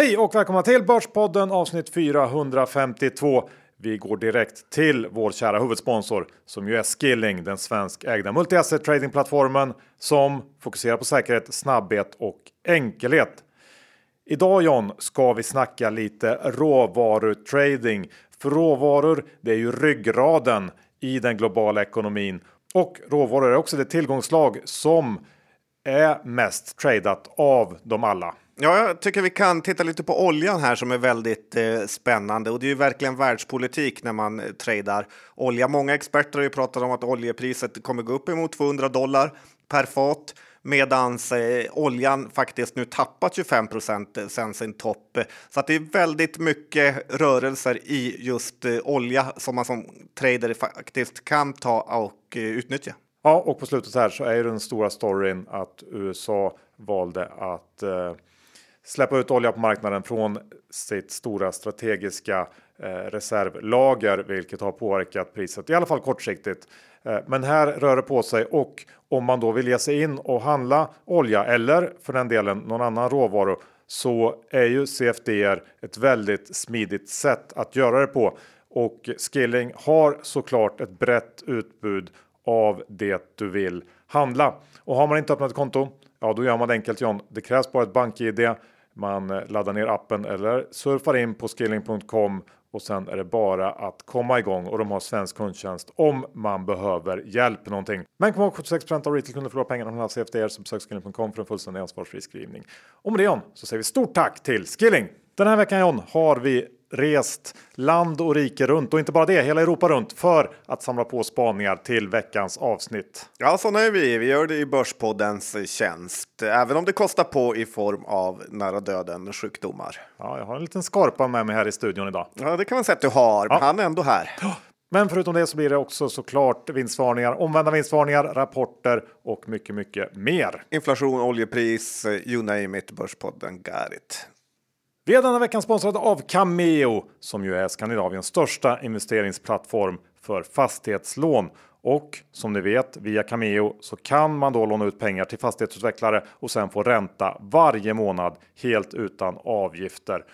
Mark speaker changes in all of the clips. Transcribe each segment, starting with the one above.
Speaker 1: Hej och välkomna till Börspodden avsnitt 452. Vi går direkt till vår kära huvudsponsor som ju är Skilling, den svenskägda multi-asset tradingplattformen som fokuserar på säkerhet, snabbhet och enkelhet. Idag John ska vi snacka lite råvarutrading. För råvaror, det är ju ryggraden i den globala ekonomin och råvaror är också det tillgångslag som är mest tradat av dem alla.
Speaker 2: Ja, jag tycker vi kan titta lite på oljan här som är väldigt eh, spännande och det är ju verkligen världspolitik när man eh, tradar olja. Många experter har ju pratat om att oljepriset kommer gå upp emot 200 dollar per fat medan eh, oljan faktiskt nu tappat 25 procent eh, sen sin topp. Så att det är väldigt mycket rörelser i just eh, olja som man som trader faktiskt kan ta och eh, utnyttja.
Speaker 1: Ja, och på slutet här så är ju den stora storyn att USA valde att eh, släppa ut olja på marknaden från sitt stora strategiska eh, reservlager, vilket har påverkat priset i alla fall kortsiktigt. Eh, men här rör det på sig och om man då vill ge sig in och handla olja eller för den delen någon annan råvaru så är ju CFDR ett väldigt smidigt sätt att göra det på. Och Skilling har såklart ett brett utbud av det du vill handla. Och har man inte öppnat ett konto, ja då gör man det enkelt John. Det krävs bara ett bank-id. Man eh, laddar ner appen eller surfar in på skilling.com och sen är det bara att komma igång och de har svensk kundtjänst om man behöver hjälp med någonting. Men kom ihåg 76% av retailkunder förlorar pengar om man CFDR så besök skilling.com för en fullständig ansvarsfri skrivning. Och med det John så säger vi stort tack till Skilling! Den här veckan John har vi rest land och rike runt och inte bara det, hela Europa runt för att samla på spaningar till veckans avsnitt.
Speaker 2: Ja, sådana är vi. Vi gör det i Börspoddens tjänst, även om det kostar på i form av nära döden sjukdomar.
Speaker 1: Ja, jag har en liten skorpan med mig här i studion idag.
Speaker 2: Ja, det kan man säga att du har. Ja. Han är ändå här.
Speaker 1: Men förutom det så blir det också såklart vinstvarningar, omvända vinstvarningar, rapporter och mycket, mycket mer.
Speaker 2: Inflation, oljepris, you name it, Börspodden got it.
Speaker 1: Vi är denna veckan sponsrade av Cameo som ju är Skandinaviens största investeringsplattform för fastighetslån. Och som ni vet via Cameo så kan man då låna ut pengar till fastighetsutvecklare och sen få ränta varje månad helt utan avgifter.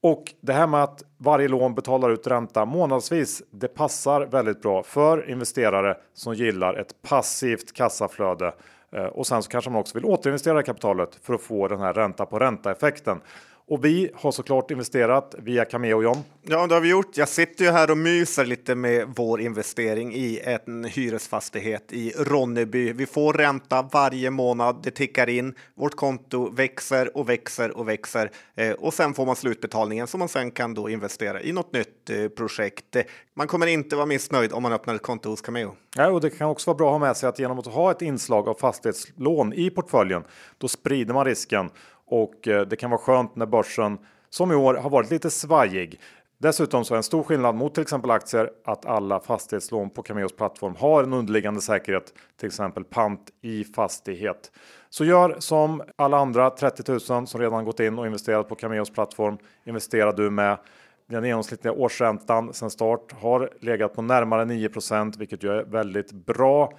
Speaker 1: Och det här med att varje lån betalar ut ränta månadsvis. Det passar väldigt bra för investerare som gillar ett passivt kassaflöde. Eh, och sen så kanske man också vill återinvestera kapitalet för att få den här ränta på ränta effekten. Och vi har såklart investerat via Cameo John.
Speaker 2: Ja, det har vi gjort. Jag sitter ju här och myser lite med vår investering i en hyresfastighet i Ronneby. Vi får ränta varje månad. Det tickar in. Vårt konto växer och växer och växer eh, och sen får man slutbetalningen som man sen kan då investera i något nytt eh, projekt. Man kommer inte vara missnöjd om man öppnar ett konto hos Cameo.
Speaker 1: Ja, och det kan också vara bra att ha med sig att genom att ha ett inslag av fastighetslån i portföljen, då sprider man risken och eh, det kan vara skönt när börsen som i år har varit lite svajig. Dessutom så är en stor skillnad mot till exempel aktier att alla fastighetslån på Cameos plattform har en underliggande säkerhet, till exempel pant i fastighet. Så gör som alla andra 30 000 som redan gått in och investerat på Cameos plattform. Investerar du med. Den genomsnittliga årsräntan sedan start har legat på närmare 9% vilket ju är väldigt bra.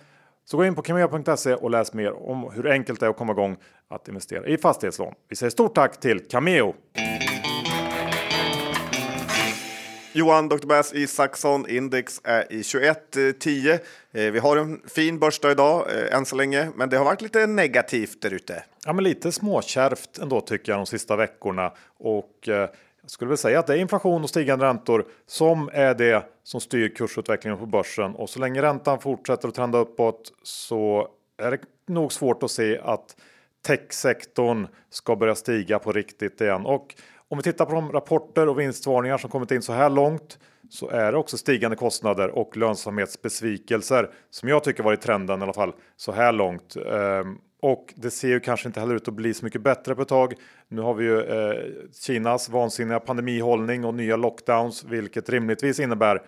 Speaker 1: Så gå in på cameo.se och läs mer om hur enkelt det är att komma igång att investera i fastighetslån. Vi säger stort tack till Cameo!
Speaker 2: Johan Dr. Bass Isaksson, index är i 2110. Eh, vi har en fin börsdag idag eh, än så länge, men det har varit lite negativt där ute.
Speaker 1: Ja, men lite småkärvt ändå tycker jag de sista veckorna och eh, jag skulle väl säga att det är inflation och stigande räntor som är det som styr kursutvecklingen på börsen och så länge räntan fortsätter att trenda uppåt så är det nog svårt att se att techsektorn ska börja stiga på riktigt igen. Och om vi tittar på de rapporter och vinstvarningar som kommit in så här långt så är det också stigande kostnader och lönsamhetsbesvikelser som jag tycker varit trenden i alla fall så här långt. Ehm, och det ser ju kanske inte heller ut att bli så mycket bättre på ett tag. Nu har vi ju eh, Kinas vansinniga pandemihållning och nya lockdowns, vilket rimligtvis innebär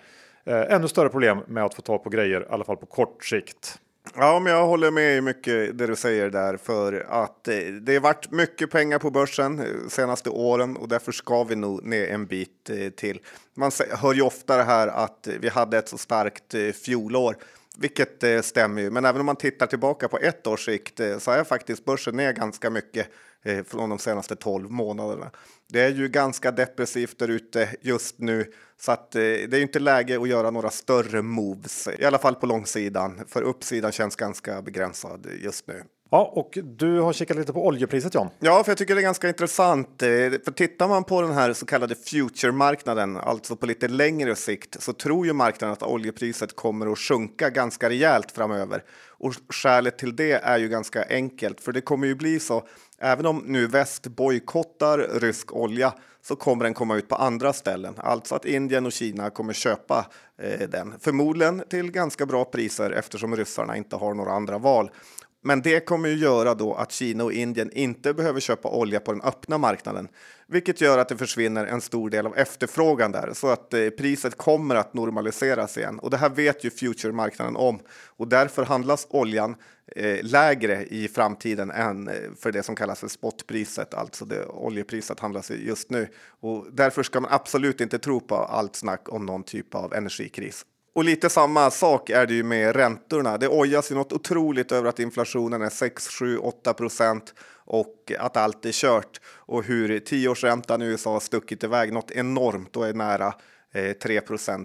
Speaker 1: eh, ännu större problem med att få tag på grejer, i alla fall på kort sikt.
Speaker 2: Ja, men jag håller med i mycket det du säger där för att eh, det har varit mycket pengar på börsen eh, senaste åren och därför ska vi nog ner en bit eh, till. Man hör ju ofta det här att vi hade ett så starkt eh, fjolår vilket eh, stämmer ju. Men även om man tittar tillbaka på ett års sikt eh, så är faktiskt börsen ner ganska mycket eh, från de senaste 12 månaderna. Det är ju ganska depressivt där ute just nu så att eh, det är inte läge att göra några större moves, i alla fall på långsidan. För uppsidan känns ganska begränsad just nu.
Speaker 1: Ja, och du har kikat lite på oljepriset John.
Speaker 2: Ja, för jag tycker det är ganska intressant. Eh, för tittar man på den här så kallade future-marknaden, alltså på lite längre sikt, så tror ju marknaden att oljepriset kommer att sjunka ganska rejält framöver. Och skälet till det är ju ganska enkelt, för det kommer ju bli så. Även om nu väst bojkottar rysk olja så kommer den komma ut på andra ställen, alltså att Indien och Kina kommer köpa eh, den, förmodligen till ganska bra priser eftersom ryssarna inte har några andra val. Men det kommer ju göra då att Kina och Indien inte behöver köpa olja på den öppna marknaden, vilket gör att det försvinner en stor del av efterfrågan där så att eh, priset kommer att normaliseras igen. Och det här vet ju future-marknaden om och därför handlas oljan eh, lägre i framtiden än eh, för det som kallas för spotpriset, alltså det oljepriset handlas just nu. Och därför ska man absolut inte tro på allt snack om någon typ av energikris. Och lite samma sak är det ju med räntorna. Det ojas ju något otroligt över att inflationen är 6, 7, 8 procent och att allt är kört och hur tioårsräntan i USA har stuckit iväg något enormt och är nära Eh, 3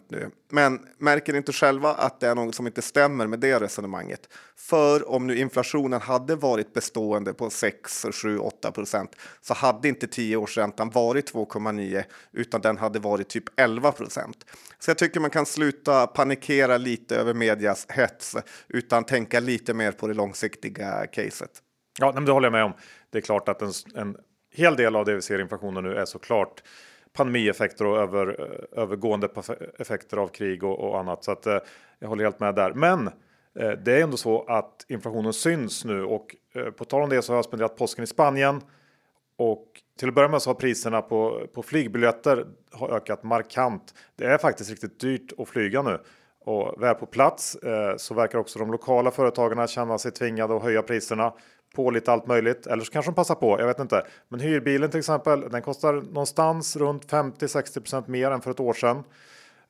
Speaker 2: nu. Men märker inte själva att det är något som inte stämmer med det resonemanget. För om nu inflationen hade varit bestående på 6, 7, 8 så hade inte tioårsräntan varit 2,9 utan den hade varit typ 11. Så jag tycker man kan sluta panikera lite över medias hets utan tänka lite mer på det långsiktiga caset.
Speaker 1: Ja, men det håller jag med om. Det är klart att en, en hel del av det vi ser i inflationen nu är såklart pandemieffekter och över, eh, övergående effekter av krig och, och annat. Så att, eh, jag håller helt med där. Men eh, det är ändå så att inflationen syns nu och eh, på tal om det så har jag spenderat påsken i Spanien. Och till att börja med så har priserna på, på flygbiljetter har ökat markant. Det är faktiskt riktigt dyrt att flyga nu. Och väl på plats eh, så verkar också de lokala företagarna känna sig tvingade att höja priserna på lite allt möjligt. Eller så kanske de passar på, jag vet inte. Men hyrbilen till exempel, den kostar någonstans runt 50-60% mer än för ett år sedan.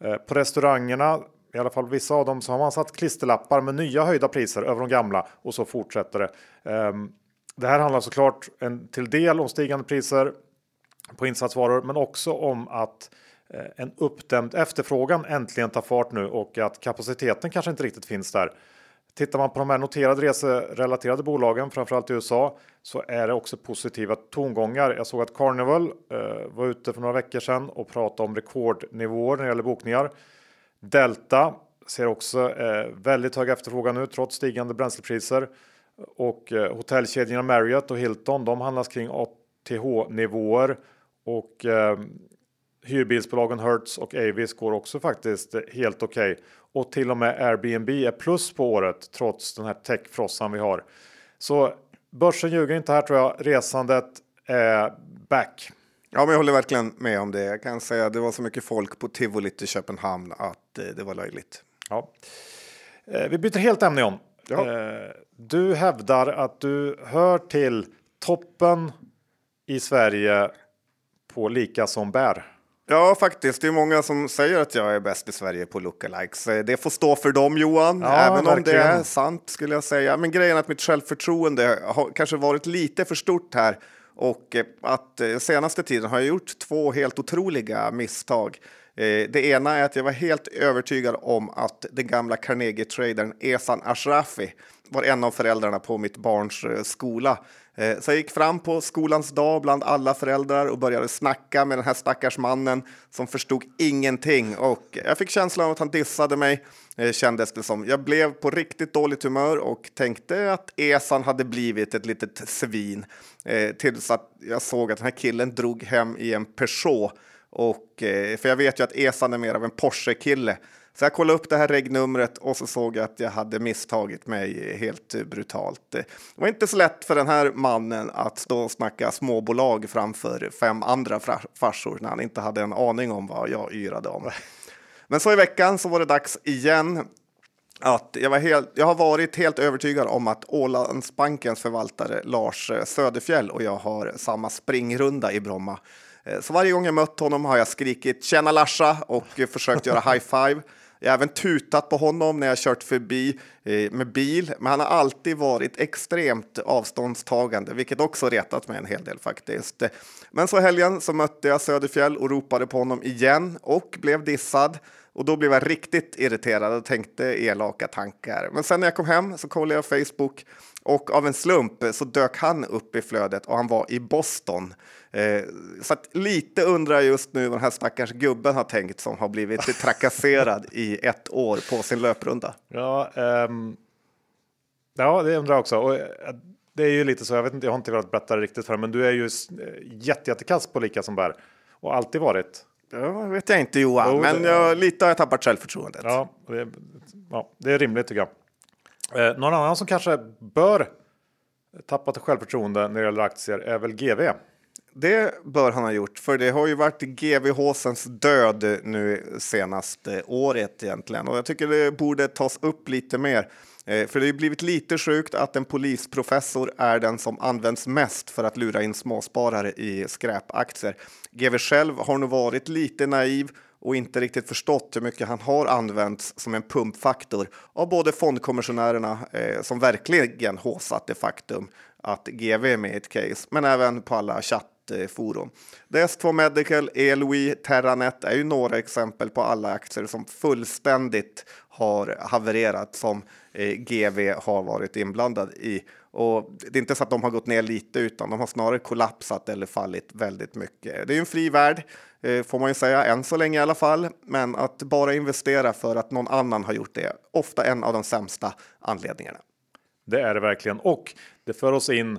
Speaker 1: Eh, på restaurangerna, i alla fall vissa av dem, så har man satt klisterlappar med nya höjda priser över de gamla och så fortsätter det. Ehm, det här handlar såklart en till del om stigande priser på insatsvaror, men också om att eh, en uppdämd efterfrågan äntligen tar fart nu och att kapaciteten kanske inte riktigt finns där. Tittar man på de här noterade reserelaterade bolagen, framförallt i USA, så är det också positiva tongångar. Jag såg att Carnival eh, var ute för några veckor sedan och pratade om rekordnivåer när det gäller bokningar. Delta ser också eh, väldigt hög efterfrågan nu trots stigande bränslepriser. Och eh, hotellkedjorna Marriott och Hilton, de handlas kring ATH-nivåer. Och eh, hyrbilsbolagen Hertz och Avis går också faktiskt helt okej. Okay. Och till och med Airbnb är plus på året trots den här techfrossan vi har. Så börsen ljuger inte här tror jag. Resandet är back.
Speaker 2: Ja, men jag håller verkligen med om det. Jag kan säga att det var så mycket folk på tivolit i Köpenhamn att eh, det var löjligt.
Speaker 1: Ja. Eh, vi byter helt ämne John. Ja. Eh, du hävdar att du hör till toppen i Sverige på lika som bär.
Speaker 2: Ja, faktiskt. Det är många som säger att jag är bäst i Sverige på lookalikes. Det får stå för dem, Johan, ja, även verkligen. om det är sant skulle jag säga. Men grejen är att mitt självförtroende har kanske varit lite för stort här och eh, att eh, senaste tiden har jag gjort två helt otroliga misstag. Eh, det ena är att jag var helt övertygad om att den gamla Carnegie-tradern Esan Ashrafi var en av föräldrarna på mitt barns skola. Eh, så jag gick fram på skolans dag bland alla föräldrar och började snacka med den här stackars mannen som förstod ingenting. Och jag fick känslan av att han dissade mig. Eh, kändes det som. Jag blev på riktigt dåligt humör och tänkte att Esan hade blivit ett litet svin eh, tills att jag såg att den här killen drog hem i en Peugeot. Och eh, för jag vet ju att Esan är mer av en Porsche-kille så jag kollade upp det här regnumret och så såg jag att jag hade misstagit mig helt brutalt. Det var inte så lätt för den här mannen att stå och snacka småbolag framför fem andra farsor när han inte hade en aning om vad jag yrade om. Men så i veckan så var det dags igen att jag, var helt, jag har varit helt övertygad om att Ålandsbankens förvaltare Lars Söderfjell och jag har samma springrunda i Bromma. Eh, så varje gång jag mött honom har jag skrikit “Tjena Larsa” och försökt göra high five. Jag har även tutat på honom när jag kört förbi. Eh, med bil, men han har alltid varit extremt avståndstagande, vilket också retat mig en hel del faktiskt. Men så helgen så mötte jag Söderfjäll och ropade på honom igen och blev dissad. Och då blev jag riktigt irriterad och tänkte elaka tankar. Men sen när jag kom hem så kollade jag Facebook och av en slump så dök han upp i flödet och han var i Boston. Eh, så att lite undrar jag just nu vad den här stackars gubben har tänkt som har blivit trakasserad i ett år på sin löprunda.
Speaker 1: Ja, ehm, um, ja det undrar jag också. Och, eh, det är ju lite så, jag vet inte, jag har inte velat berätta det riktigt för men du är ju jätte, jättekass på lika som bär och alltid varit.
Speaker 2: Det vet jag inte Johan, jo, men jag, lite har jag tappat självförtroendet.
Speaker 1: Ja, det, ja, det är rimligt tycker jag. Eh, någon annan som kanske bör tappa självförtroende när det gäller aktier är väl GV.
Speaker 2: Det bör han ha gjort, för det har ju varit GVHsens död nu senaste året egentligen. Och jag tycker det borde tas upp lite mer. Eh, för det har blivit lite sjukt att en polisprofessor är den som används mest för att lura in småsparare i skräpaktier. GV själv har nog varit lite naiv och inte riktigt förstått hur mycket han har använts som en pumpfaktor av både fondkommissionärerna eh, som verkligen håsat det faktum att GV är med i ett case, men även på alla Eh, forum. DS2 Medical, Elwi, Terranet är ju några exempel på alla aktier som fullständigt har havererat som eh, GV har varit inblandad i. Och det är inte så att de har gått ner lite utan de har snarare kollapsat eller fallit väldigt mycket. Det är en fri värld eh, får man ju säga, än så länge i alla fall. Men att bara investera för att någon annan har gjort det, ofta en av de sämsta anledningarna.
Speaker 1: Det är det verkligen och det för oss in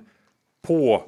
Speaker 1: på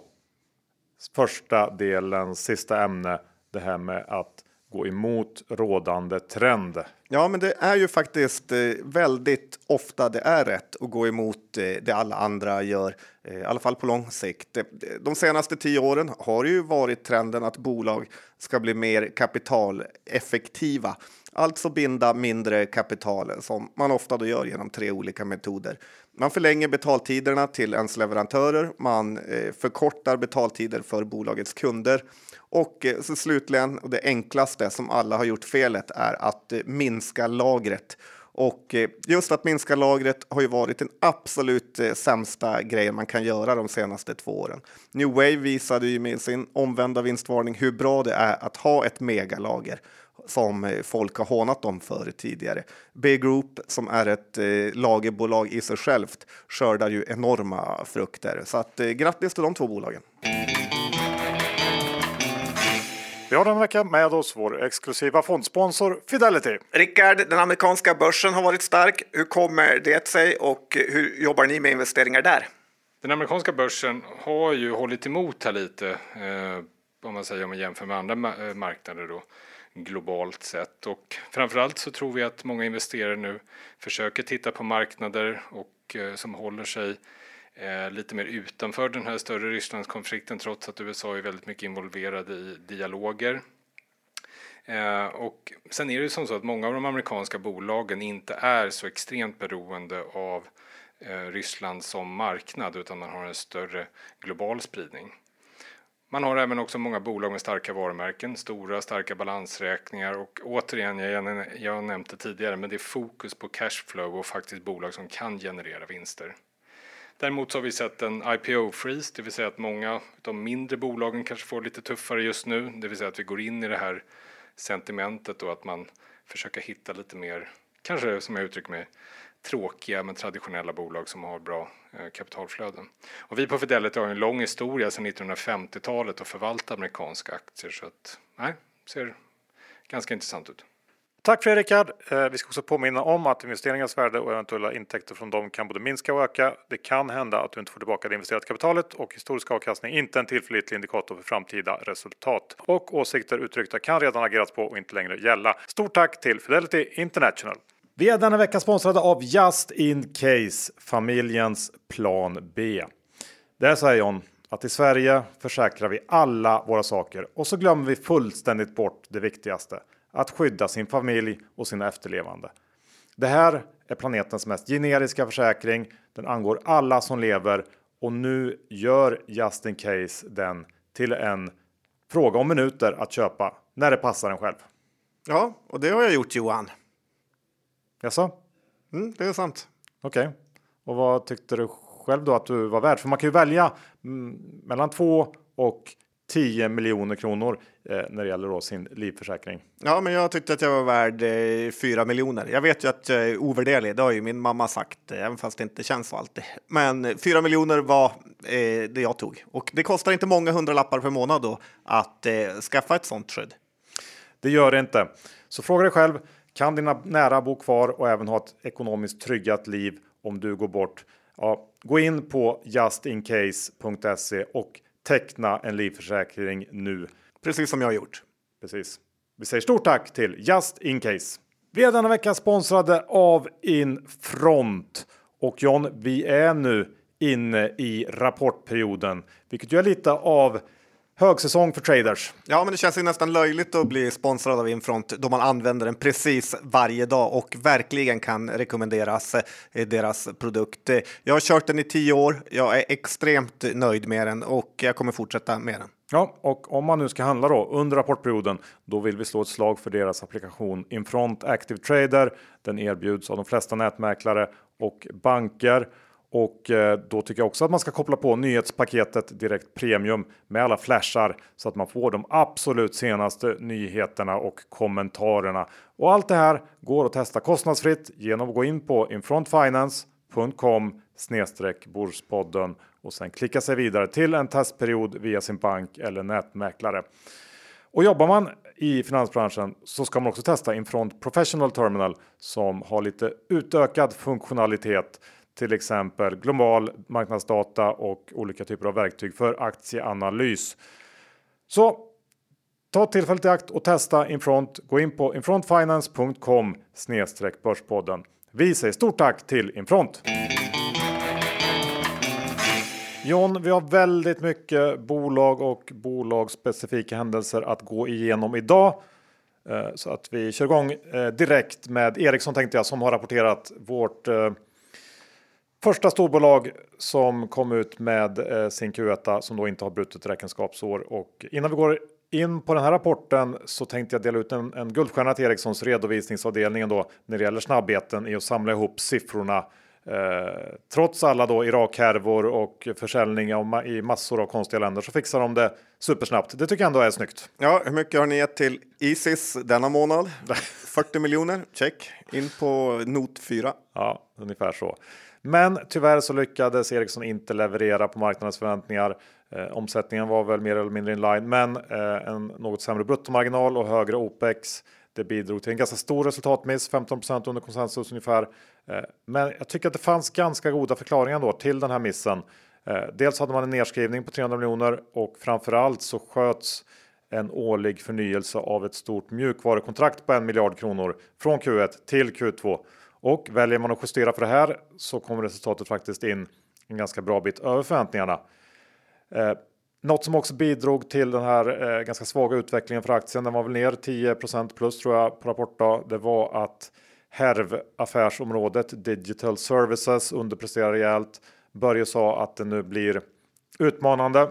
Speaker 1: första delens sista ämne. Det här med att gå emot rådande trend.
Speaker 2: Ja, men det är ju faktiskt eh, väldigt ofta det är rätt att gå emot eh, det alla andra gör, eh, i alla fall på lång sikt. De senaste tio åren har ju varit trenden att bolag ska bli mer kapitaleffektiva, alltså binda mindre kapital som man ofta då gör genom tre olika metoder. Man förlänger betaltiderna till ens leverantörer, man eh, förkortar betaltider för bolagets kunder och eh, så slutligen, och det enklaste som alla har gjort felet är att eh, minska lagret. Och eh, just att minska lagret har ju varit den absolut eh, sämsta grejen man kan göra de senaste två åren. New Wave visade ju med sin omvända vinstvarning hur bra det är att ha ett megalager som folk har hånat dem för tidigare. B Group som är ett lagerbolag i sig självt skördar ju enorma frukter. Så att, grattis till de två bolagen.
Speaker 1: Vi har den vecka med oss vår exklusiva fondsponsor Fidelity.
Speaker 2: Rickard, den amerikanska börsen har varit stark. Hur kommer det sig och hur jobbar ni med investeringar där?
Speaker 3: Den amerikanska börsen har ju hållit emot här lite, eh, om man säger om man jämför med andra eh, marknader då, globalt sett. Och framförallt så tror vi att många investerare nu försöker titta på marknader och eh, som håller sig eh, lite mer utanför den här större Rysslandskonflikten trots att USA är väldigt mycket involverade i dialoger. Eh, och sen är det ju som så att många av de amerikanska bolagen inte är så extremt beroende av Ryssland som marknad utan man har en större global spridning. Man har även också många bolag med starka varumärken, stora starka balansräkningar och återigen, jag, jag har nämnt det tidigare, men det är fokus på cashflow och faktiskt bolag som kan generera vinster. Däremot så har vi sett en IPO-freeze, det vill säga att många av de mindre bolagen kanske får lite tuffare just nu, det vill säga att vi går in i det här sentimentet och att man försöker hitta lite mer, kanske som jag uttrycker mig, tråkiga men traditionella bolag som har bra eh, kapitalflöden. Och vi på Fidelity har en lång historia sedan 1950-talet att förvalta amerikanska aktier så att nej, ser ganska intressant ut.
Speaker 1: Tack Fredrik eh, vi ska också påminna om att investeringens värde och eventuella intäkter från dem kan både minska och öka. Det kan hända att du inte får tillbaka det investerade kapitalet och historisk avkastning inte en tillförlitlig indikator för framtida resultat. Och åsikter uttryckta kan redan agerats på och inte längre gälla. Stort tack till Fidelity International. Vi är denna vecka sponsrade av Just In Case, familjens plan B. Det är så här John, att i Sverige försäkrar vi alla våra saker och så glömmer vi fullständigt bort det viktigaste att skydda sin familj och sina efterlevande. Det här är planetens mest generiska försäkring. Den angår alla som lever och nu gör Just In Case den till en fråga om minuter att köpa när det passar en själv.
Speaker 2: Ja, och det har jag gjort Johan.
Speaker 1: Jaså?
Speaker 2: Mm, det är sant.
Speaker 1: Okej. Okay. Och vad tyckte du själv då att du var värd? För man kan ju välja mm, mellan 2 och 10 miljoner kronor eh, när det gäller då sin livförsäkring.
Speaker 2: Ja, men jag tyckte att jag var värd eh, 4 miljoner. Jag vet ju att jag är ovärderlig. Det har ju min mamma sagt, eh, även fast det inte känns så alltid. Men 4 miljoner var eh, det jag tog och det kostar inte många hundralappar per månad då att eh, skaffa ett sånt skydd.
Speaker 1: Det gör det inte. Så fråga dig själv. Kan dina nära bo kvar och även ha ett ekonomiskt tryggat liv om du går bort? Ja, gå in på justincase.se och teckna en livförsäkring nu.
Speaker 2: Precis som jag har gjort.
Speaker 1: Precis. Vi säger stort tack till Just In Case. Vi är denna vecka sponsrade av Infront. Och John, vi är nu inne i rapportperioden, vilket ju är lite av högsäsong för traders.
Speaker 2: Ja, men det känns ju nästan löjligt att bli sponsrad av Infront då man använder den precis varje dag och verkligen kan rekommenderas eh, deras produkt. Jag har kört den i tio år. Jag är extremt nöjd med den och jag kommer fortsätta med den.
Speaker 1: Ja, och om man nu ska handla då under rapportperioden, då vill vi slå ett slag för deras applikation Infront Active Trader. Den erbjuds av de flesta nätmäklare och banker och eh, då tycker jag också att man ska koppla på nyhetspaketet Direkt Premium med alla flashar så att man får de absolut senaste nyheterna och kommentarerna. Och allt det här går att testa kostnadsfritt genom att gå in på infrontfinance.com snedstreck Börspodden och sen klicka sig vidare till en testperiod via sin bank eller nätmäklare. Och jobbar man i finansbranschen så ska man också testa Infront Professional Terminal som har lite utökad funktionalitet till exempel global marknadsdata och olika typer av verktyg för aktieanalys. Så ta tillfället i akt och testa Infront. Gå in på infrontfinance.com börspodden. Vi säger stort tack till Infront. John, vi har väldigt mycket bolag och bolagsspecifika händelser att gå igenom idag. Eh, så att vi kör igång eh, direkt med Ericsson tänkte jag som har rapporterat vårt eh, Första storbolag som kom ut med eh, sin Q1 som då inte har brutit räkenskapsår och innan vi går in på den här rapporten så tänkte jag dela ut en, en guldstjärna till Ericssons redovisningsavdelningen då när det gäller snabbheten i att samla ihop siffrorna. Eh, trots alla då Irak-härvor och försäljning av, i massor av konstiga länder så fixar de det supersnabbt. Det tycker jag ändå är snyggt.
Speaker 2: Ja, hur mycket har ni gett till Isis denna månad? 40 miljoner, check. In på not 4.
Speaker 1: Ja, ungefär så. Men tyvärr så lyckades Ericsson inte leverera på marknadens förväntningar. Eh, omsättningen var väl mer eller mindre in line, men eh, en något sämre bruttomarginal och högre OPEX. Det bidrog till en ganska stor resultatmiss, 15 under konsensus ungefär. Eh, men jag tycker att det fanns ganska goda förklaringar då till den här missen. Eh, dels hade man en nedskrivning på 300 miljoner och framförallt så sköts en årlig förnyelse av ett stort mjukvarukontrakt på en miljard kronor från Q1 till Q2 och väljer man att justera för det här så kommer resultatet faktiskt in en ganska bra bit över förväntningarna. Eh, något som också bidrog till den här eh, ganska svaga utvecklingen för aktien, den var väl ner 10% plus tror jag på rapportdag. Det var att HERV affärsområdet Digital Services underpresterar rejält. Börje sa att det nu blir utmanande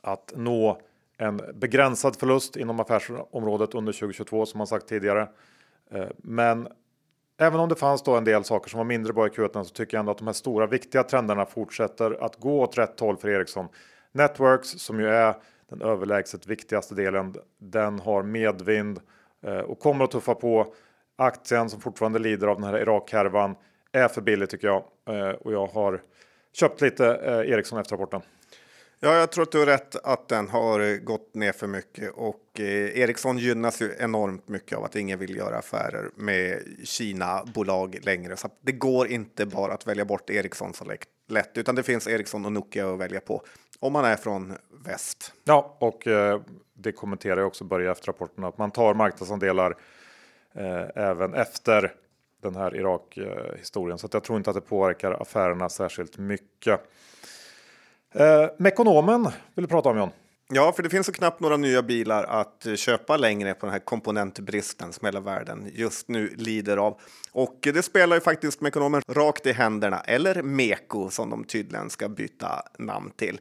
Speaker 1: att nå en begränsad förlust inom affärsområdet under 2022 som man sagt tidigare. Eh, men Även om det fanns då en del saker som var mindre bra i Q1 så tycker jag ändå att de här stora viktiga trenderna fortsätter att gå åt rätt håll för Ericsson. Networks som ju är den överlägset viktigaste delen. Den har medvind eh, och kommer att tuffa på. Aktien som fortfarande lider av den här Irak-härvan är för billig tycker jag eh, och jag har köpt lite eh, Ericsson efter rapporten.
Speaker 2: Ja, jag tror att du har rätt att den har eh, gått ner för mycket och eh, Ericsson gynnas ju enormt mycket av att ingen vill göra affärer med Kina-bolag längre. Så det går inte bara att välja bort Ericsson så lätt, utan det finns Ericsson och Nokia att välja på om man är från väst.
Speaker 1: Ja, och eh, det kommenterar jag också Börje efter rapporten att man tar marknadsandelar eh, även efter den här Irak eh, historien, så att jag tror inte att det påverkar affärerna särskilt mycket. Eh, Mekonomen vill du prata om John.
Speaker 2: Ja, för det finns så knappt några nya bilar att eh, köpa längre på den här komponentbristen som hela världen just nu lider av. Och det spelar ju faktiskt Mekonomen rakt i händerna, eller Meko som de tydligen ska byta namn till.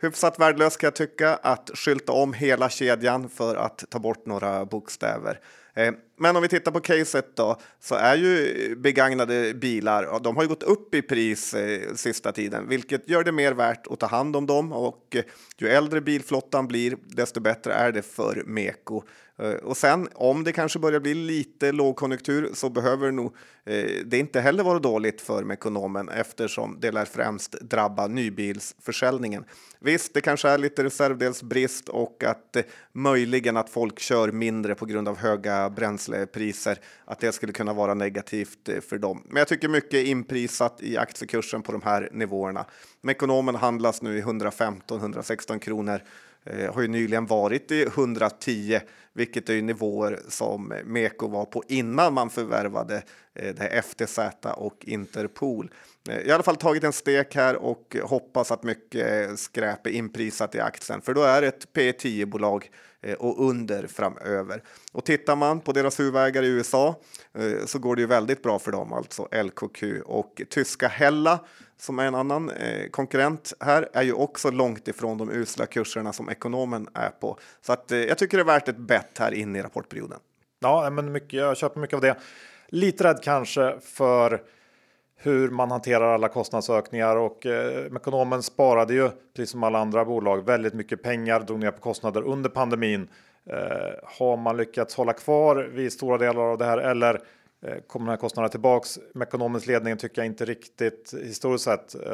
Speaker 2: Hyfsat värdelöst kan jag tycka att skylta om hela kedjan för att ta bort några bokstäver. Eh, men om vi tittar på caset då så är ju begagnade bilar, de har ju gått upp i pris eh, sista tiden, vilket gör det mer värt att ta hand om dem och ju äldre bilflottan blir, desto bättre är det för Meko. Eh, och sen om det kanske börjar bli lite lågkonjunktur så behöver nog eh, det inte heller vara dåligt för Mekonomen eftersom det lär främst drabba nybilsförsäljningen. Visst, det kanske är lite reservdelsbrist och att eh, möjligen att folk kör mindre på grund av höga bränslepriser, att det skulle kunna vara negativt eh, för dem. Men jag tycker mycket inprisat i aktiekursen på de här nivåerna. Mekonomen handlas nu i 115-116 kronor eh, har ju nyligen varit i 110, vilket är nivåer som Meko var på innan man förvärvade eh, det här FTZ och Interpol. Eh, I alla fall tagit en stek här och hoppas att mycket skräp är inprisat i aktien, för då är det ett P 10 bolag eh, och under framöver. Och tittar man på deras huvudägare i USA eh, så går det ju väldigt bra för dem, alltså LKQ och tyska Hella som är en annan eh, konkurrent här, är ju också långt ifrån de usla kurserna som ekonomen är på. Så att, eh, jag tycker det är värt ett bett här inne i rapportperioden.
Speaker 1: Ja, men mycket, jag köper mycket av det. Lite rädd kanske för hur man hanterar alla kostnadsökningar och eh, ekonomen sparade ju precis som alla andra bolag väldigt mycket pengar, drog ner på kostnader under pandemin. Eh, har man lyckats hålla kvar vid stora delar av det här eller kommer den här kostnaden tillbaks. Mekonomens ledning tycker jag inte riktigt historiskt sett eh,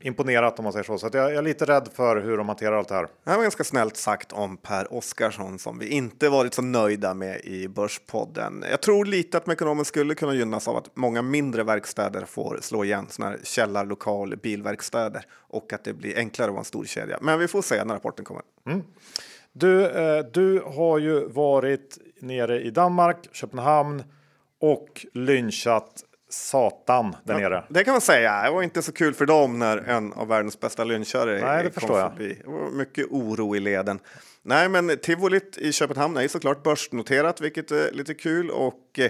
Speaker 1: imponerat om man säger så. Så jag, jag, är lite rädd för hur de hanterar allt det här.
Speaker 2: Det var ganska snällt sagt om Per Oskarsson som vi inte varit så nöjda med i Börspodden. Jag tror lite att Mekonomen skulle kunna gynnas av att många mindre verkstäder får slå igen, sådana här källarlokal bilverkstäder och att det blir enklare att vara en stor kedja. Men vi får se när rapporten kommer.
Speaker 1: Mm. Du, eh, du har ju varit nere i Danmark, Köpenhamn och lynchat satan där ja, nere.
Speaker 2: Det kan man säga. Det var inte så kul för dem när en av världens bästa lynchare
Speaker 1: Nej, det förstår jag.
Speaker 2: Det var mycket oro i leden. Nej, men tivolit i Köpenhamn är såklart börsnoterat, vilket är lite kul och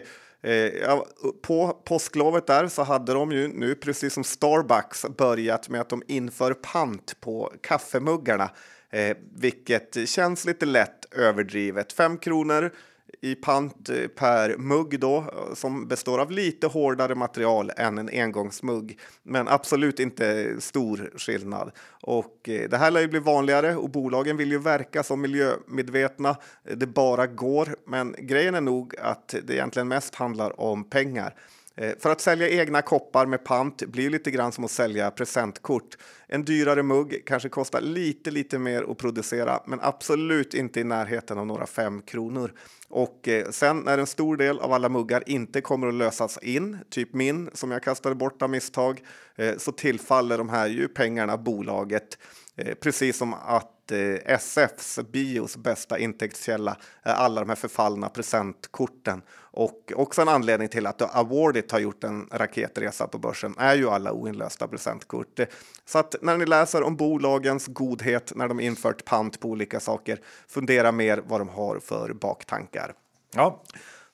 Speaker 2: eh, på påsklovet där så hade de ju nu, precis som Starbucks, börjat med att de inför pant på kaffemuggarna, eh, vilket känns lite lätt överdrivet. Fem kronor i pant eh, per mugg då, eh, som består av lite hårdare material än en engångsmugg, men absolut inte stor skillnad. Och eh, det här lär ju bli vanligare och bolagen vill ju verka som miljömedvetna. Det bara går, men grejen är nog att det egentligen mest handlar om pengar. Eh, för att sälja egna koppar med pant blir lite grann som att sälja presentkort. En dyrare mugg kanske kostar lite, lite mer att producera, men absolut inte i närheten av några fem kronor. Och eh, sen när en stor del av alla muggar inte kommer att lösas in, typ min som jag kastade bort av misstag, eh, så tillfaller de här ju pengarna bolaget. Precis som att SFs bios bästa intäktskälla är alla de här förfallna presentkorten och också en anledning till att Awardit har gjort en raketresa på börsen är ju alla oinlösta presentkort. Så att när ni läser om bolagens godhet när de infört pant på olika saker, fundera mer vad de har för baktankar.
Speaker 1: Ja.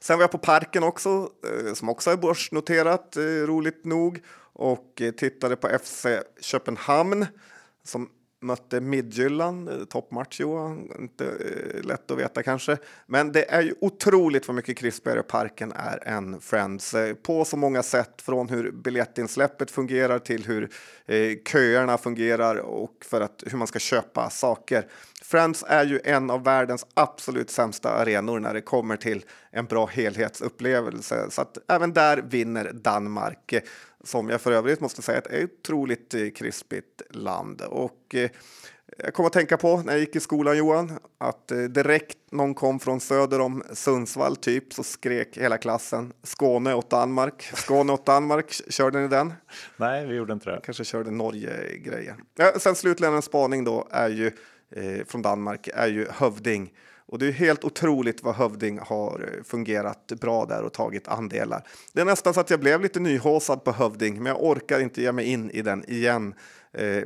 Speaker 2: Sen var jag på Parken också, eh, som också är börsnoterat, eh, roligt nog, och eh, tittade på FC Köpenhamn som mötte Midtjylland, eh, toppmatch Johan, inte eh, lätt att veta kanske. Men det är ju otroligt vad mycket krispigare parken är än Friends eh, på så många sätt från hur biljettinsläppet fungerar till hur eh, köerna fungerar och för att hur man ska köpa saker. Friends är ju en av världens absolut sämsta arenor när det kommer till en bra helhetsupplevelse, så att även där vinner Danmark som jag för övrigt måste säga är ett otroligt eh, krispigt land. Och eh, jag kom att tänka på när jag gick i skolan Johan, att eh, direkt någon kom från söder om Sundsvall typ så skrek hela klassen Skåne åt Danmark. Skåne åt Danmark, körde ni den?
Speaker 1: Nej, vi gjorde inte det.
Speaker 2: Kanske körde Norge-grejen. Ja, sen slutligen en spaning då är ju eh, från Danmark är ju Hövding och det är helt otroligt vad Hövding har eh, fungerat bra där och tagit andelar. Det är nästan så att jag blev lite nyhåsad på Hövding, men jag orkar inte ge mig in i den igen. Eh,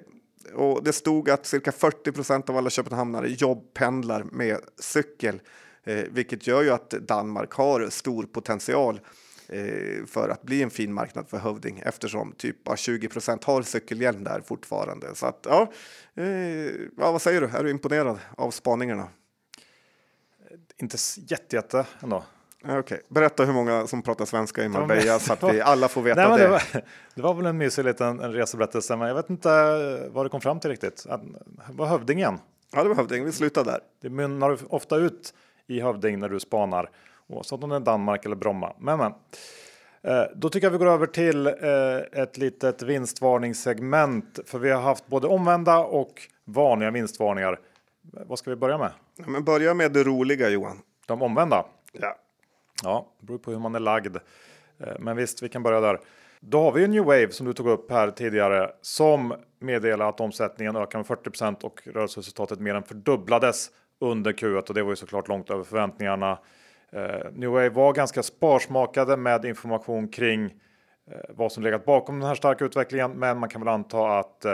Speaker 2: och det stod att cirka 40 procent av alla köpenhamnare jobbpendlar med cykel, eh, vilket gör ju att Danmark har stor potential eh, för att bli en fin marknad för Hövding eftersom typ 20 procent har cykelhjälm där fortfarande. Så att ja, eh, ja, vad säger du? Är du imponerad av spaningarna?
Speaker 1: Inte jätte, jätte ändå.
Speaker 2: Okej, okay. berätta hur många som pratar svenska i Marbella så att vi alla får veta
Speaker 1: Nej,
Speaker 2: det.
Speaker 1: Det var, det var väl en mysig liten en reseberättelse, men jag vet inte vad det kom fram till riktigt. Det var hövdingen.
Speaker 2: Ja, det var hövding. Vi slutar där.
Speaker 1: Det mynnar ofta ut i hövding när du spanar, oavsett om det är Danmark eller Bromma. Men, men. Eh, då tycker jag vi går över till eh, ett litet vinstvarningssegment, för vi har haft både omvända och vanliga vinstvarningar. Vad ska vi börja med?
Speaker 2: Men börja med det roliga Johan.
Speaker 1: De omvända?
Speaker 2: Ja.
Speaker 1: Ja, det beror på hur man är lagd. Eh, men visst, vi kan börja där. Då har vi en new wave som du tog upp här tidigare som meddelar att omsättningen ökar med 40% och rörelseresultatet mer än fördubblades under Q1 och det var ju såklart långt över förväntningarna. Eh, new wave var ganska sparsmakade med information kring eh, vad som legat bakom den här starka utvecklingen, men man kan väl anta att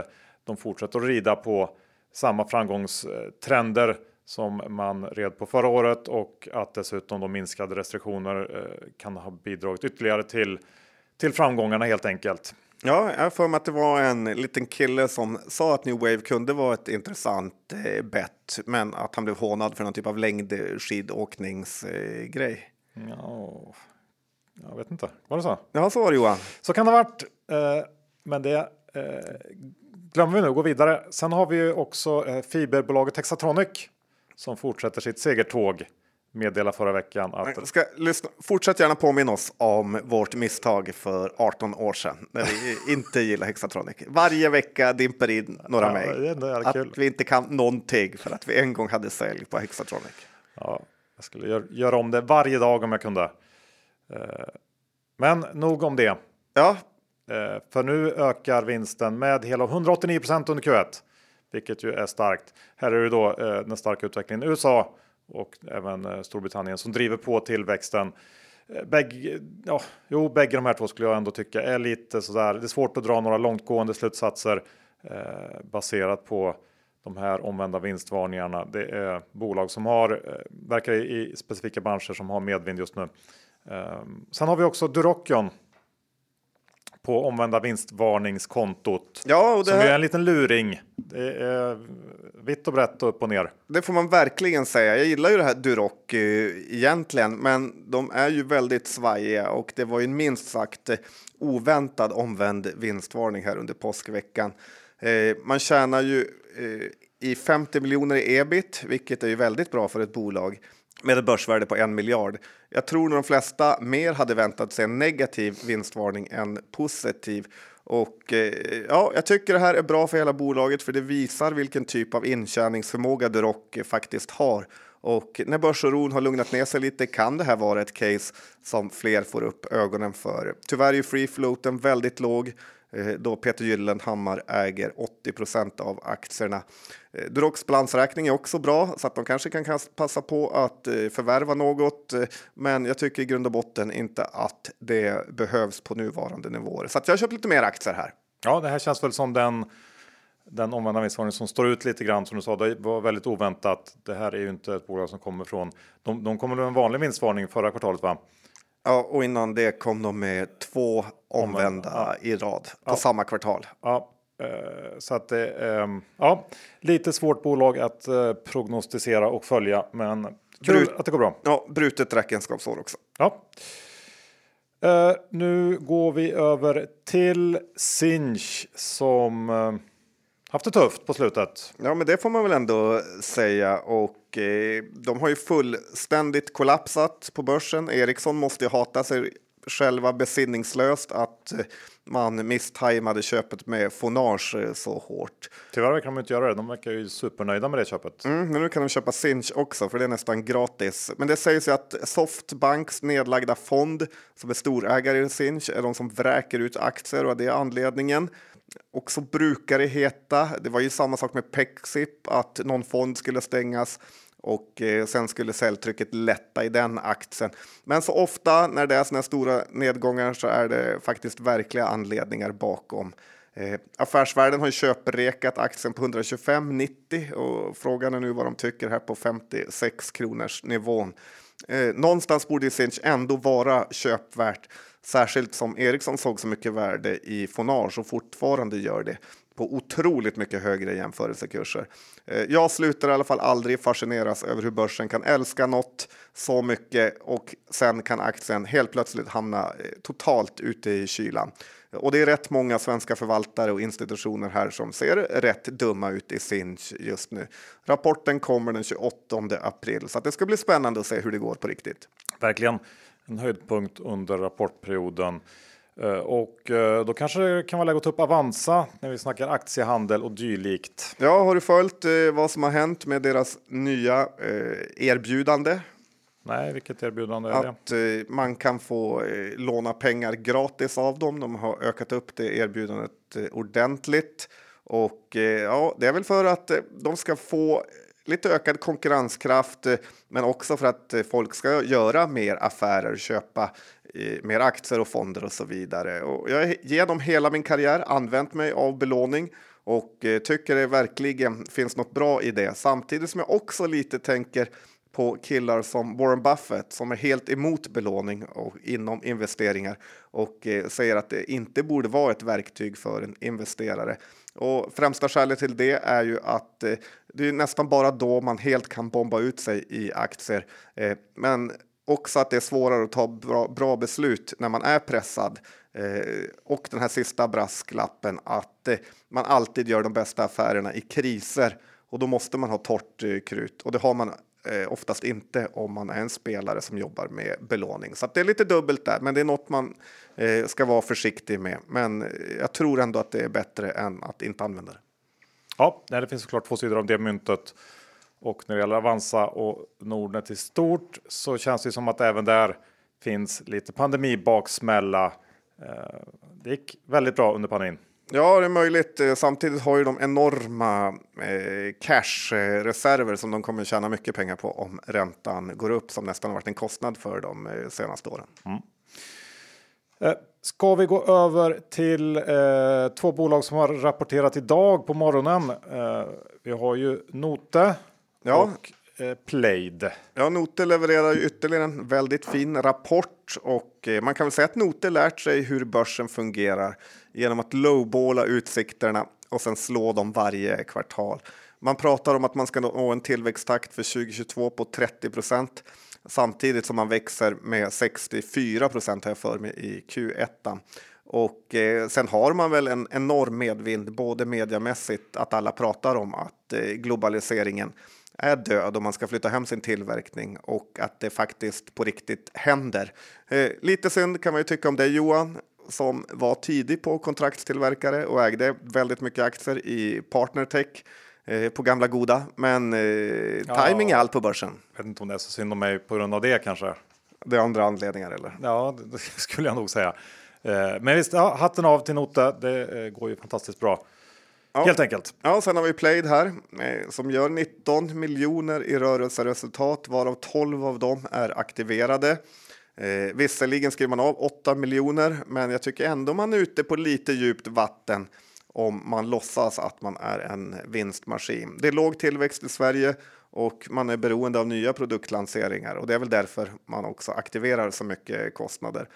Speaker 1: de fortsätter att rida på samma framgångstrender som man red på förra året och att dessutom de minskade restriktioner eh, kan ha bidragit ytterligare till, till framgångarna helt enkelt.
Speaker 2: Ja, jag för mig att det var en liten kille som sa att New Wave kunde vara ett intressant eh, bett, men att han blev hånad för någon typ av längdskidåkningsgrej.
Speaker 1: Eh, ja, jag vet inte. Var det så?
Speaker 2: Ja, så var det Johan.
Speaker 1: Så kan det ha varit. Eh, men det eh, glömmer vi nu. Gå vidare. Sen har vi ju också eh, fiberbolaget Hexatronic som fortsätter sitt segertåg meddela förra veckan att...
Speaker 2: Ska lyssna, fortsätt gärna påminna oss om vårt misstag för 18 år sedan när vi inte gillar Hexatronic. Varje vecka dimper in några
Speaker 1: ja,
Speaker 2: mejl att
Speaker 1: kul.
Speaker 2: vi inte kan någonting för att vi en gång hade sälj på Hexatronic.
Speaker 1: Ja, jag skulle göra, göra om det varje dag om jag kunde. Eh, men nog om det.
Speaker 2: Ja.
Speaker 1: Eh, för nu ökar vinsten med hela 189 procent under Q1 vilket ju är starkt. Här är det då eh, den starka utvecklingen i USA och även eh, Storbritannien som driver på tillväxten. Eh, bägge, ja, jo, bägge de här två skulle jag ändå tycka är lite sådär. Det är svårt att dra några långtgående slutsatser eh, baserat på de här omvända vinstvarningarna. Det är bolag som har eh, verkar i, i specifika branscher som har medvind just nu. Eh, sen har vi också Durokion på omvända vinstvarningskontot.
Speaker 2: Ja, och det
Speaker 1: som
Speaker 2: här...
Speaker 1: är en liten luring. Det är vitt och brett och upp och ner.
Speaker 2: Det får man verkligen säga. Jag gillar ju det här Duroc eh, egentligen, men de är ju väldigt svajiga och det var ju en minst sagt eh, oväntad omvänd vinstvarning här under påskveckan. Eh, man tjänar ju i 50 miljoner i ebit, vilket är ju väldigt bra för ett bolag med ett börsvärde på en miljard. Jag tror nog de flesta mer hade väntat sig en negativ vinstvarning än positiv. Och eh, ja, jag tycker det här är bra för hela bolaget för det visar vilken typ av intjäningsförmåga Duroc faktiskt har. Och när börsoron har lugnat ner sig lite kan det här vara ett case som fler får upp ögonen för. Tyvärr är ju free floaten väldigt låg Eh, då Peter Gyllenhammar äger 80% av aktierna. Eh, Durox balansräkning är också bra så att de kanske kan passa på att eh, förvärva något. Men jag tycker i grund och botten inte att det behövs på nuvarande nivåer. Så att jag köper lite mer aktier här.
Speaker 1: Ja, det här känns väl som den den omvända vinstvarningen som står ut lite grann som du sa. Det var väldigt oväntat. Det här är ju inte ett bolag som kommer från. De, de kommer med en vanlig vinstvarning förra kvartalet, va?
Speaker 2: Ja, och innan det kom de med två omvända ja. i rad på ja. samma kvartal.
Speaker 1: Ja, eh, så att det är eh, ja, lite svårt bolag att eh, prognostisera och följa, men kul att det går bra.
Speaker 2: Ja, brutet räkenskapsår också.
Speaker 1: Ja. Nu går vi över till Sinch som haft det tufft på slutet.
Speaker 2: Ja, men det får man väl ändå säga. Och eh, de har ju fullständigt kollapsat på börsen. Ericsson måste ju hata sig själva besinningslöst att eh, man misstajmade köpet med Fonage eh, så hårt.
Speaker 1: Tyvärr verkar de inte göra det. De verkar ju supernöjda med det köpet.
Speaker 2: Mm, men nu kan de köpa Sinch också, för det är nästan gratis. Men det sägs ju att Softbanks nedlagda fond, som är storägare i Sinch, är de som vräker ut aktier och det är anledningen. Och så brukar det heta, det var ju samma sak med Pexip, att någon fond skulle stängas och eh, sen skulle säljtrycket lätta i den aktien. Men så ofta när det är sådana stora nedgångar så är det faktiskt verkliga anledningar bakom. Eh, affärsvärlden har köprekat aktien på 125,90 och frågan är nu vad de tycker här på 56 kronors nivån. Eh, någonstans borde Sinch ändå vara köpvärt. Särskilt som Ericsson såg så mycket värde i Fonage och fortfarande gör det på otroligt mycket högre jämförelsekurser. Eh, jag slutar i alla fall aldrig fascineras över hur börsen kan älska något så mycket och sen kan aktien helt plötsligt hamna eh, totalt ute i kylan. Och det är rätt många svenska förvaltare och institutioner här som ser rätt dumma ut i sin just nu. Rapporten kommer den 28 april så det ska bli spännande att se hur det går på riktigt.
Speaker 1: Verkligen en höjdpunkt under rapportperioden. Eh, och eh, då kanske det kan vara läge att ta upp Avanza när vi snackar aktiehandel och dylikt.
Speaker 2: Ja, har du följt eh, vad som har hänt med deras nya erbjudande?
Speaker 1: Nej, vilket erbjudande
Speaker 2: är det? Att man kan få låna pengar gratis av dem. De har ökat upp det erbjudandet ordentligt och ja, det är väl för att de ska få lite ökad konkurrenskraft, men också för att folk ska göra mer affärer, köpa mer aktier och fonder och så vidare. Och jag har genom hela min karriär använt mig av belåning och eh, tycker det verkligen finns något bra i det. Samtidigt som jag också lite tänker på killar som Warren Buffett som är helt emot belåning och inom investeringar och eh, säger att det inte borde vara ett verktyg för en investerare. Och främsta skälet till det är ju att eh, det är nästan bara då man helt kan bomba ut sig i aktier. Eh, men också att det är svårare att ta bra, bra beslut när man är pressad. Eh, och den här sista brasklappen att eh, man alltid gör de bästa affärerna i kriser och då måste man ha torrt eh, krut och det har man eh, oftast inte om man är en spelare som jobbar med belåning. Så det är lite dubbelt där, men det är något man eh, ska vara försiktig med. Men eh, jag tror ändå att det är bättre än att inte använda det.
Speaker 1: Ja, det finns såklart två sidor av det myntet. Och när det gäller Avanza och Nordnet i stort så känns det som att även där finns lite pandemibaksmälla. Eh, det gick väldigt bra under pandemin.
Speaker 2: Ja, det är möjligt. Eh, samtidigt har ju de enorma eh, cashreserver som de kommer tjäna mycket pengar på om räntan går upp som nästan har varit en kostnad för de senaste åren. Mm.
Speaker 1: Eh, ska vi gå över till eh, två bolag som har rapporterat idag på morgonen. Eh, vi har ju Note ja. och eh, Played.
Speaker 2: Ja, Note levererar ytterligare en väldigt fin rapport och eh, man kan väl säga att Note lärt sig hur börsen fungerar genom att lowballa utsikterna och sen slå dem varje kvartal. Man pratar om att man ska nå en tillväxttakt för 2022 på 30 procent samtidigt som man växer med 64 procent här för mig i Q1. Och eh, sen har man väl en enorm medvind, både mediamässigt, att alla pratar om att eh, globaliseringen är död och man ska flytta hem sin tillverkning och att det faktiskt på riktigt händer. Eh, lite synd kan man ju tycka om det Johan som var tidig på kontraktstillverkare och ägde väldigt mycket aktier i Partnertech eh, på gamla goda. Men eh, timing är allt på börsen.
Speaker 1: Jag vet inte om det är så synd om mig på grund av det kanske.
Speaker 2: Det är andra anledningar eller?
Speaker 1: Ja, det skulle jag nog säga. Eh, men visst, ja, hatten av till Nota. Det eh, går ju fantastiskt bra. Ja. Helt enkelt.
Speaker 2: Ja, sen har vi Played här eh, som gör 19 miljoner i rörelseresultat varav 12 av dem är aktiverade. Eh, visserligen skriver man av 8 miljoner, men jag tycker ändå man är ute på lite djupt vatten om man låtsas att man är en vinstmaskin. Det är låg tillväxt i Sverige och man är beroende av nya produktlanseringar och det är väl därför man också aktiverar så mycket kostnader.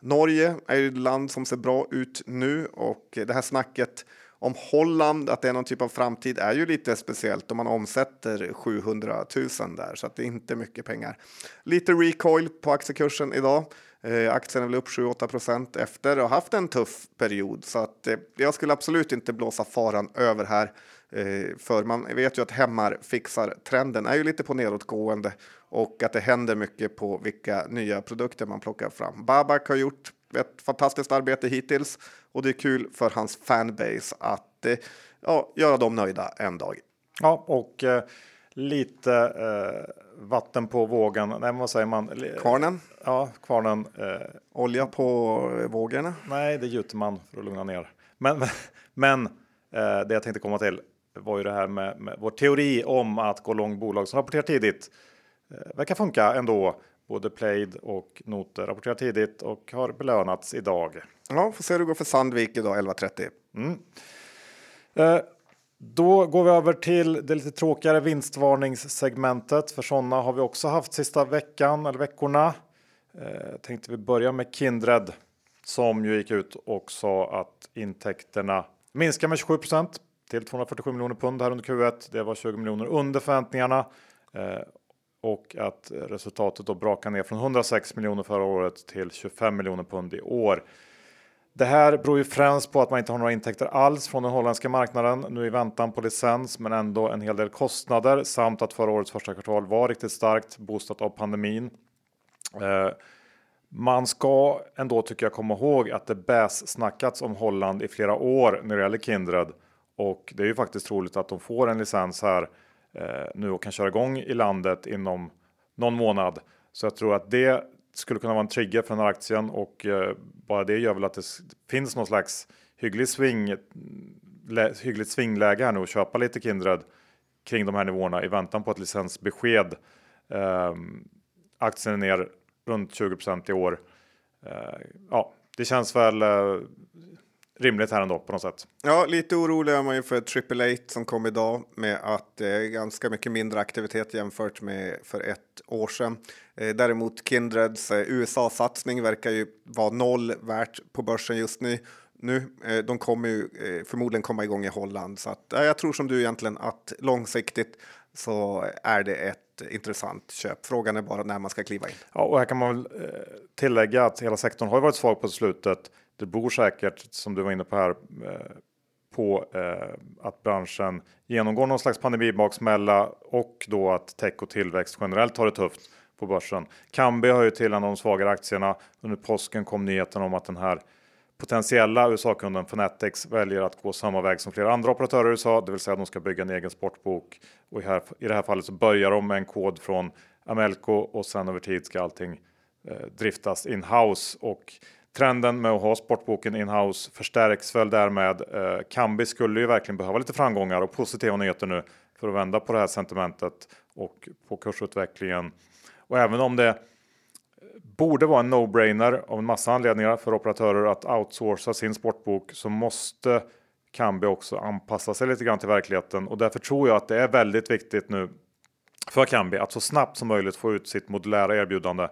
Speaker 2: Norge är ju ett land som ser bra ut nu och det här snacket om Holland, att det är någon typ av framtid, är ju lite speciellt om man omsätter 700 000 där, så att det är inte mycket pengar. Lite recoil på aktiekursen idag. Eh, aktien är väl upp 7-8 procent efter och haft en tuff period, så att eh, jag skulle absolut inte blåsa faran över här. Eh, för man vet ju att hemmar fixar trenden är ju lite på nedåtgående och att det händer mycket på vilka nya produkter man plockar fram. Babak har gjort ett fantastiskt arbete hittills och det är kul för hans fanbase att eh, ja, göra dem nöjda en dag.
Speaker 1: Ja, och eh, lite eh, vatten på vågen. Nej, vad säger man?
Speaker 2: Kvarnen.
Speaker 1: Ja, kvarnen. Eh,
Speaker 2: Olja på vågorna.
Speaker 1: Nej, det gjuter man för att lugna ner. Men, men eh, det jag tänkte komma till var ju det här med, med vår teori om att gå lång bolag som rapporterar tidigt. Eh, verkar funka ändå. Både Played och Noter rapporterar tidigt och har belönats idag.
Speaker 2: Ja, får se hur det går för Sandvik idag 11.30. Mm.
Speaker 1: Eh, då går vi över till det lite tråkigare vinstvarningssegmentet. För sådana har vi också haft sista veckan eller veckorna. Eh, tänkte vi börja med Kindred. som ju gick ut och sa att intäkterna minskar med 27% till 247 miljoner pund här under Q1. Det var 20 miljoner under förväntningarna eh, och att resultatet då brakar ner från 106 miljoner förra året till 25 miljoner pund i år. Det här beror ju främst på att man inte har några intäkter alls från den holländska marknaden nu i väntan på licens, men ändå en hel del kostnader samt att förra årets första kvartal var riktigt starkt boostat av pandemin. Eh, man ska ändå tycker jag komma ihåg att det bäs snackats om Holland i flera år när det gäller Kindred och det är ju faktiskt troligt att de får en licens här eh, Eh, nu och kan köra igång i landet inom någon månad. Så jag tror att det skulle kunna vara en trigger för den här aktien och eh, bara det gör väl att det finns någon slags hygglig swing lä, hyggligt svingläge här nu och köpa lite Kindred kring de här nivåerna i väntan på ett licensbesked. Eh, aktien är ner runt 20% i år. Eh, ja, det känns väl eh, rimligt här ändå på något sätt.
Speaker 2: Ja, lite orolig är man ju för Triple Eight som kom idag med att det är ganska mycket mindre aktivitet jämfört med för ett år sedan. Eh, däremot Kindreds eh, USA-satsning verkar ju vara noll värt på börsen just nu. Nu, eh, de kommer ju eh, förmodligen komma igång i Holland så att jag tror som du egentligen att långsiktigt så är det ett intressant köp. Frågan är bara när man ska kliva in.
Speaker 1: Ja, och här kan man väl eh, tillägga att hela sektorn har varit svag på slutet. Det beror säkert, som du var inne på här, eh, på eh, att branschen genomgår någon slags pandemibaksmälla och då att tech och tillväxt generellt har det tufft på börsen. Kambi har ju till en av de svagare aktierna. Under påsken kom nyheten om att den här potentiella USA-kunden Fanatics väljer att gå samma väg som flera andra operatörer i USA, det vill säga att de ska bygga en egen sportbok. Och i, här, i det här fallet så börjar de med en kod från Amelco och sen över tid ska allting eh, driftas in-house. Och trenden med att ha sportboken in-house förstärks väl därmed. Eh, Kambi skulle ju verkligen behöva lite framgångar och positiva nyheter nu för att vända på det här sentimentet och på kursutvecklingen. Och även om det borde vara en no-brainer av en massa anledningar för operatörer att outsourca sin sportbok så måste Kambi också anpassa sig lite grann till verkligheten och därför tror jag att det är väldigt viktigt nu för Kambi att så snabbt som möjligt få ut sitt modulära erbjudande.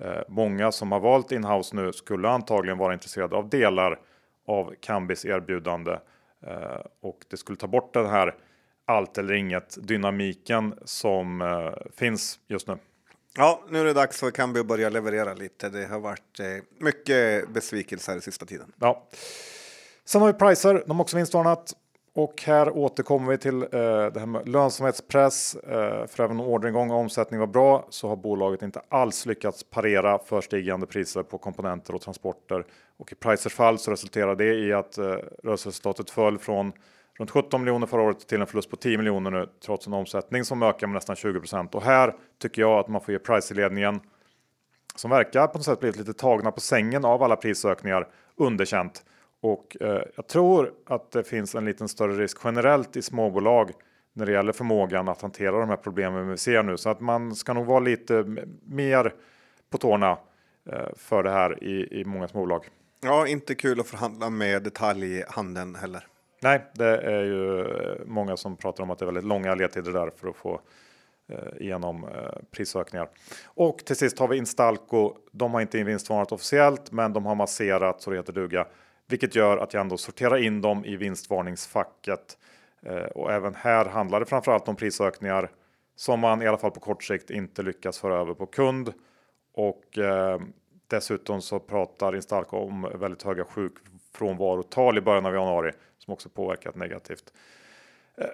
Speaker 1: Eh, många som har valt inhouse nu skulle antagligen vara intresserade av delar av Kambis erbjudande eh, och det skulle ta bort den här allt eller inget dynamiken som eh, finns just nu.
Speaker 2: Ja, nu är det dags för Kambi att börja leverera lite. Det har varit mycket besvikelser i sista tiden.
Speaker 1: Ja. Sen har vi Pricer, de har också vinstvarnat. Och här återkommer vi till eh, det här med lönsamhetspress. Eh, för även om orderingång och omsättning var bra så har bolaget inte alls lyckats parera för stigande priser på komponenter och transporter. Och i Pricers fall så resulterade det i att eh, rörelseresultatet föll från runt 17 miljoner förra året till en förlust på 10 miljoner nu trots en omsättning som ökar med nästan 20 Och här tycker jag att man får ge Pricer-ledningen som verkar på något sätt blivit lite tagna på sängen av alla prisökningar underkänt. Och eh, jag tror att det finns en liten större risk generellt i småbolag när det gäller förmågan att hantera de här problemen vi ser nu. Så att man ska nog vara lite mer på tårna eh, för det här i, i många småbolag.
Speaker 2: Ja, inte kul att förhandla med detaljhandeln heller.
Speaker 1: Nej, det är ju eh, många som pratar om att det är väldigt långa ledtider där för att få eh, igenom eh, prisökningar. Och till sist har vi Instalco. De har inte vinstvarnat officiellt, men de har masserat så det heter duga, vilket gör att jag ändå sorterar in dem i vinstvarningsfacket. Eh, och även här handlar det framförallt om prisökningar som man i alla fall på kort sikt inte lyckas föra över på kund. Och eh, dessutom så pratar Instalco om väldigt höga sjukfrånvarotal i början av januari som också påverkat negativt. Eh,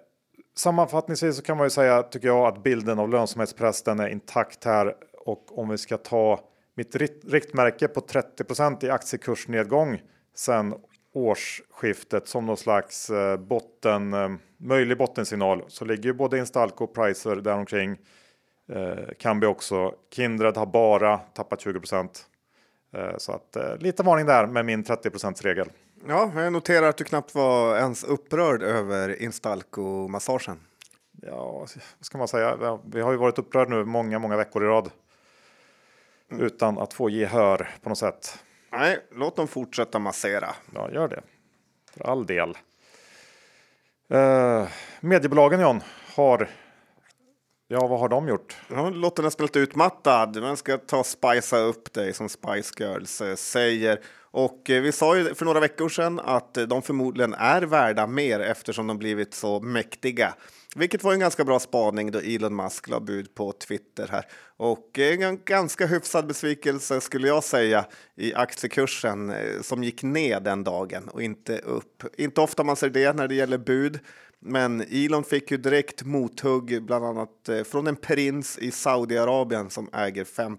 Speaker 1: sammanfattningsvis så kan man ju säga, tycker jag, att bilden av lönsamhetspress är intakt här. Och om vi ska ta mitt riktmärke på 30% i aktiekursnedgång sen årsskiftet som någon slags eh, botten, eh, möjlig bottensignal så ligger ju både Instalco och Pricer däromkring. Eh, Kambi också. Kindred har bara tappat 20% Så att lite varning där med min 30 regel.
Speaker 2: Ja, jag noterar att du knappt var ens upprörd över Instalco-massagen.
Speaker 1: Ja, vad ska man säga? Vi har ju varit upprörda nu många, många veckor i rad. Mm. Utan att få gehör på något sätt.
Speaker 2: Nej, låt dem fortsätta massera.
Speaker 1: Ja, gör det. För all del. Uh, mediebolagen John har Ja, vad har de gjort?
Speaker 2: Ja, Lotten har spelat utmattad. Man ska ta och spicea upp dig som Spice Girls eh, säger. Och eh, vi sa ju för några veckor sedan att eh, de förmodligen är värda mer eftersom de blivit så mäktiga. Vilket var en ganska bra spaning då Elon Musk la bud på Twitter här. Och eh, en ganska hyfsad besvikelse skulle jag säga i aktiekursen eh, som gick ner den dagen och inte upp. Inte ofta man ser det när det gäller bud. Men Elon fick ju direkt mothugg, bland annat eh, från en prins i Saudiarabien som äger 5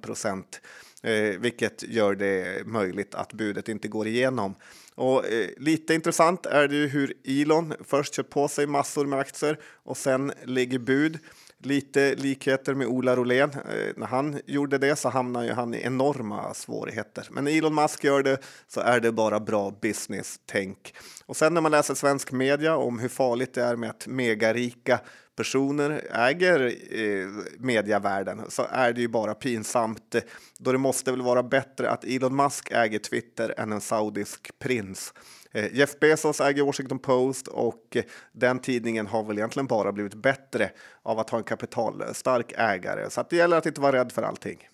Speaker 2: eh, vilket gör det möjligt att budet inte går igenom. Och eh, lite intressant är det ju hur Elon först kör på sig massor med aktier och sen lägger bud. Lite likheter med Ola Rolén. Eh, när han gjorde det så hamnade ju han i enorma svårigheter. Men när Elon Musk gör det så är det bara bra business-tänk. Och sen när man läser svensk media om hur farligt det är med att megarika personer äger eh, mediavärlden så är det ju bara pinsamt. Då det måste väl vara bättre att Elon Musk äger Twitter än en saudisk prins. Eh, Jeff Bezos äger Washington Post och eh, den tidningen har väl egentligen bara blivit bättre av att ha en kapitalstark ägare. Så att det gäller att inte vara rädd för allting.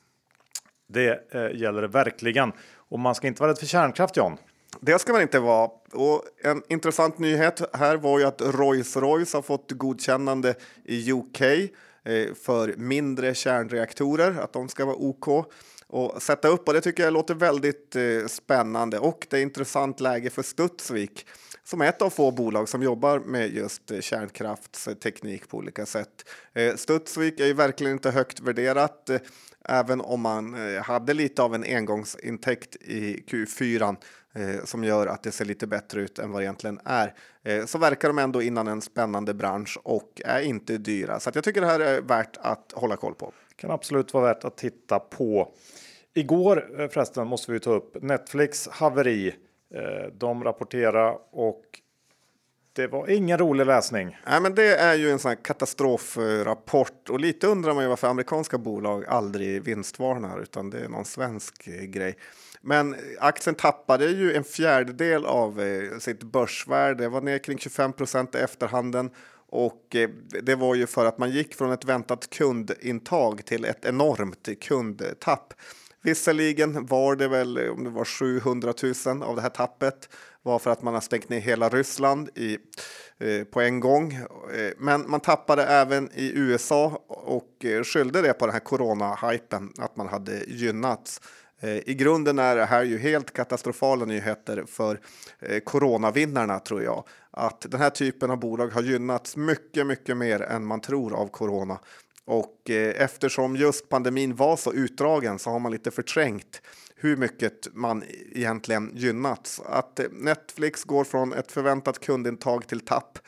Speaker 1: Det eh, gäller det verkligen. Och man ska inte vara rädd för kärnkraft, John.
Speaker 2: Det ska man inte vara. Och en intressant nyhet här var ju att Rolls-Royce har fått godkännande i UK eh, för mindre kärnreaktorer, att de ska vara OK och sätta upp. Och det tycker jag låter väldigt eh, spännande. Och det är intressant läge för Studsvik som är ett av få bolag som jobbar med just eh, kärnkraftsteknik på olika sätt. Eh, Studsvik är ju verkligen inte högt värderat eh, även om man hade lite av en engångsintäkt i Q4 som gör att det ser lite bättre ut än vad det egentligen är. så verkar de ändå innan en spännande bransch och är inte dyra. Så jag tycker det här är värt att hålla koll på.
Speaker 1: Kan absolut vara värt att titta på. Igår förresten måste vi ta upp Netflix haveri. Eh, de rapporterar och det var ingen rolig läsning.
Speaker 2: Nej, men det är ju en sån katastrofrapport och lite undrar man ju varför amerikanska bolag aldrig vinstvarnar utan det är någon svensk eh, grej. Men eh, aktien tappade ju en fjärdedel av sitt börsvärde, var ner kring 25 procent i efterhanden och det var ju för att man gick från ett väntat kundintag till ett enormt kundtapp. Visserligen var det väl om det var 700 000 av det här tappet var för att man har stängt ner hela Ryssland i, eh, på en gång. Eh, men man tappade även i USA och eh, skyllde det på den här corona-hypen, att man hade gynnats. Eh, I grunden är det här ju helt katastrofala nyheter för coronavinnarna tror jag. Att den här typen av bolag har gynnats mycket, mycket mer än man tror av corona. Och eh, eftersom just pandemin var så utdragen så har man lite förträngt hur mycket man egentligen gynnats. Att eh, Netflix går från ett förväntat kundintag till tapp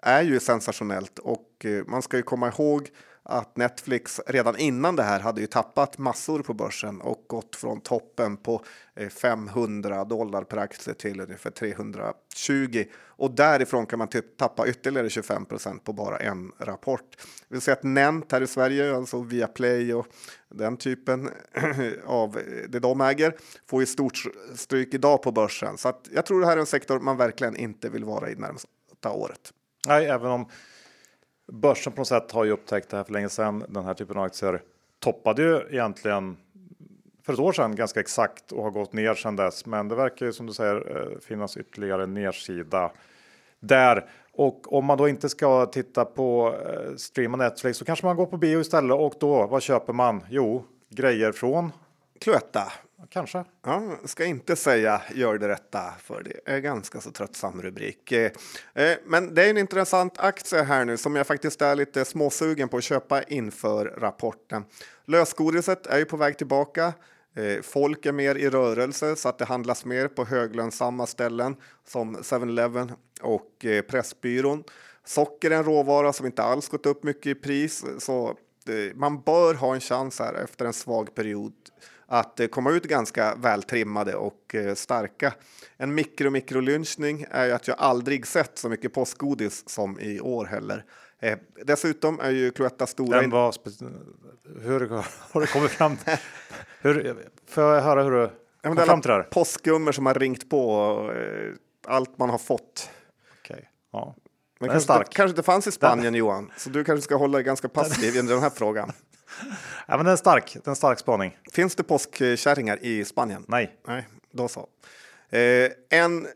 Speaker 2: är ju sensationellt och eh, man ska ju komma ihåg att Netflix redan innan det här hade ju tappat massor på börsen och gått från toppen på eh, 500 dollar per aktie till ungefär 320 och därifrån kan man typ tappa ytterligare 25 på bara en rapport. Vi vill säga att Nent här i Sverige, alltså Viaplay och den typen av eh, det de äger, får ju stort stryk idag på börsen. Så att jag tror det här är en sektor man verkligen inte vill vara i närmsta året.
Speaker 1: Nej, även om börsen på något sätt har ju upptäckt det här för länge sedan. Den här typen av aktier toppade ju egentligen för ett år sedan ganska exakt och har gått ner sedan dess. Men det verkar ju som du säger eh, finnas ytterligare nedsida där. Och om man då inte ska titta på eh, stream streama Netflix så kanske man går på bio istället och då vad köper man? Jo, grejer från
Speaker 2: Cloetta.
Speaker 1: Kanske.
Speaker 2: Ja, ska inte säga gör det rätta för det är ganska så tröttsam rubrik. Eh, eh, men det är en intressant aktie här nu som jag faktiskt är lite småsugen på att köpa inför rapporten. Lösgodiset är ju på väg tillbaka. Eh, folk är mer i rörelse så att det handlas mer på höglönsamma ställen som 7-Eleven och Pressbyrån. Socker är en råvara som inte alls gått upp mycket i pris så man bör ha en chans här efter en svag period att eh, komma ut ganska vältrimmade och eh, starka. En mikro mikrolynchning är ju att jag aldrig sett så mycket påskgodis som i år heller. Eh, dessutom är ju Cloetta stora.
Speaker 1: Den var hur har du kommit fram hur, får jag höra hur du kom fram till det här?
Speaker 2: Påskgummor som har ringt på eh, allt man har fått.
Speaker 1: Okej, okay. ja.
Speaker 2: Men kanske,
Speaker 1: stark.
Speaker 2: inte, kanske inte fanns i Spanien Johan, så du kanske ska hålla dig ganska passiv i den här frågan.
Speaker 1: Ja, men den är stark. Den är en stark spaning.
Speaker 2: Finns det påskkärringar i Spanien?
Speaker 1: Nej.
Speaker 2: Nej, då så. Eh, en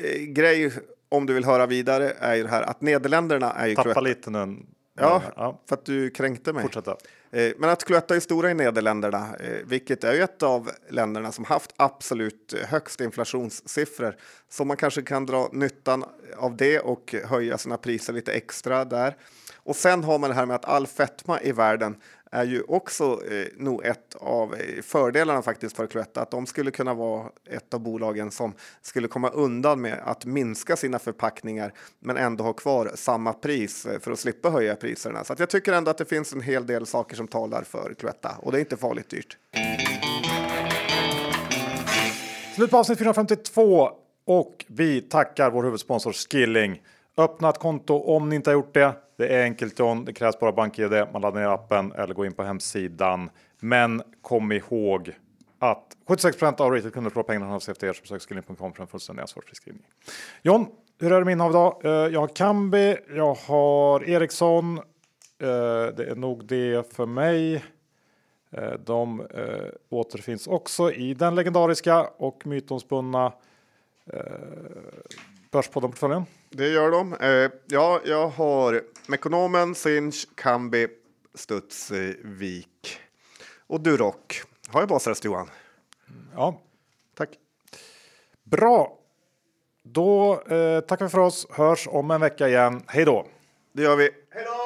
Speaker 2: eh, grej om du vill höra vidare är ju det här att Nederländerna är ju
Speaker 1: Tappa
Speaker 2: Cloetta.
Speaker 1: lite nu.
Speaker 2: Ja,
Speaker 1: ja.
Speaker 2: för att du kränkte mig.
Speaker 1: Fortsätta.
Speaker 2: Eh, men att Cloetta är stora i Nederländerna, eh, vilket är ju ett av länderna som haft absolut högst inflationssiffror. Så man kanske kan dra nyttan av det och höja sina priser lite extra där. Och sen har man det här med att all fetma i världen är ju också eh, nog ett av eh, fördelarna faktiskt för Cloetta. Att de skulle kunna vara ett av bolagen som skulle komma undan med att minska sina förpackningar men ändå ha kvar samma pris eh, för att slippa höja priserna. Så att jag tycker ändå att det finns en hel del saker som talar för Cloetta och det är inte farligt dyrt.
Speaker 1: Slut på avsnitt 452 och vi tackar vår huvudsponsor Skilling. Öppna ett konto om ni inte har gjort det. Det är enkelt John. Det krävs bara BankID. Man laddar ner appen eller går in på hemsidan. Men kom ihåg att 76 av retailkunder förlorar pengarna hos efter er. som besök skilling.com för en fullständig ansvarsfriskrivning. John, hur är det med innehav idag? Eh, jag har Kambi, jag har Ericsson. Eh, det är nog det för mig. Eh, de återfinns också i den legendariska och mytomspunna Börspodden-portföljen.
Speaker 2: Det gör de. Eh, ja, jag har Mekonomen, Sinch, Kambi, Studsvik och Duroc. Har jag basrest Johan?
Speaker 1: Ja,
Speaker 2: Tack.
Speaker 1: bra. Då eh, tackar vi för oss. Hörs om en vecka igen. Hej då!
Speaker 2: Det gör vi. Hej då!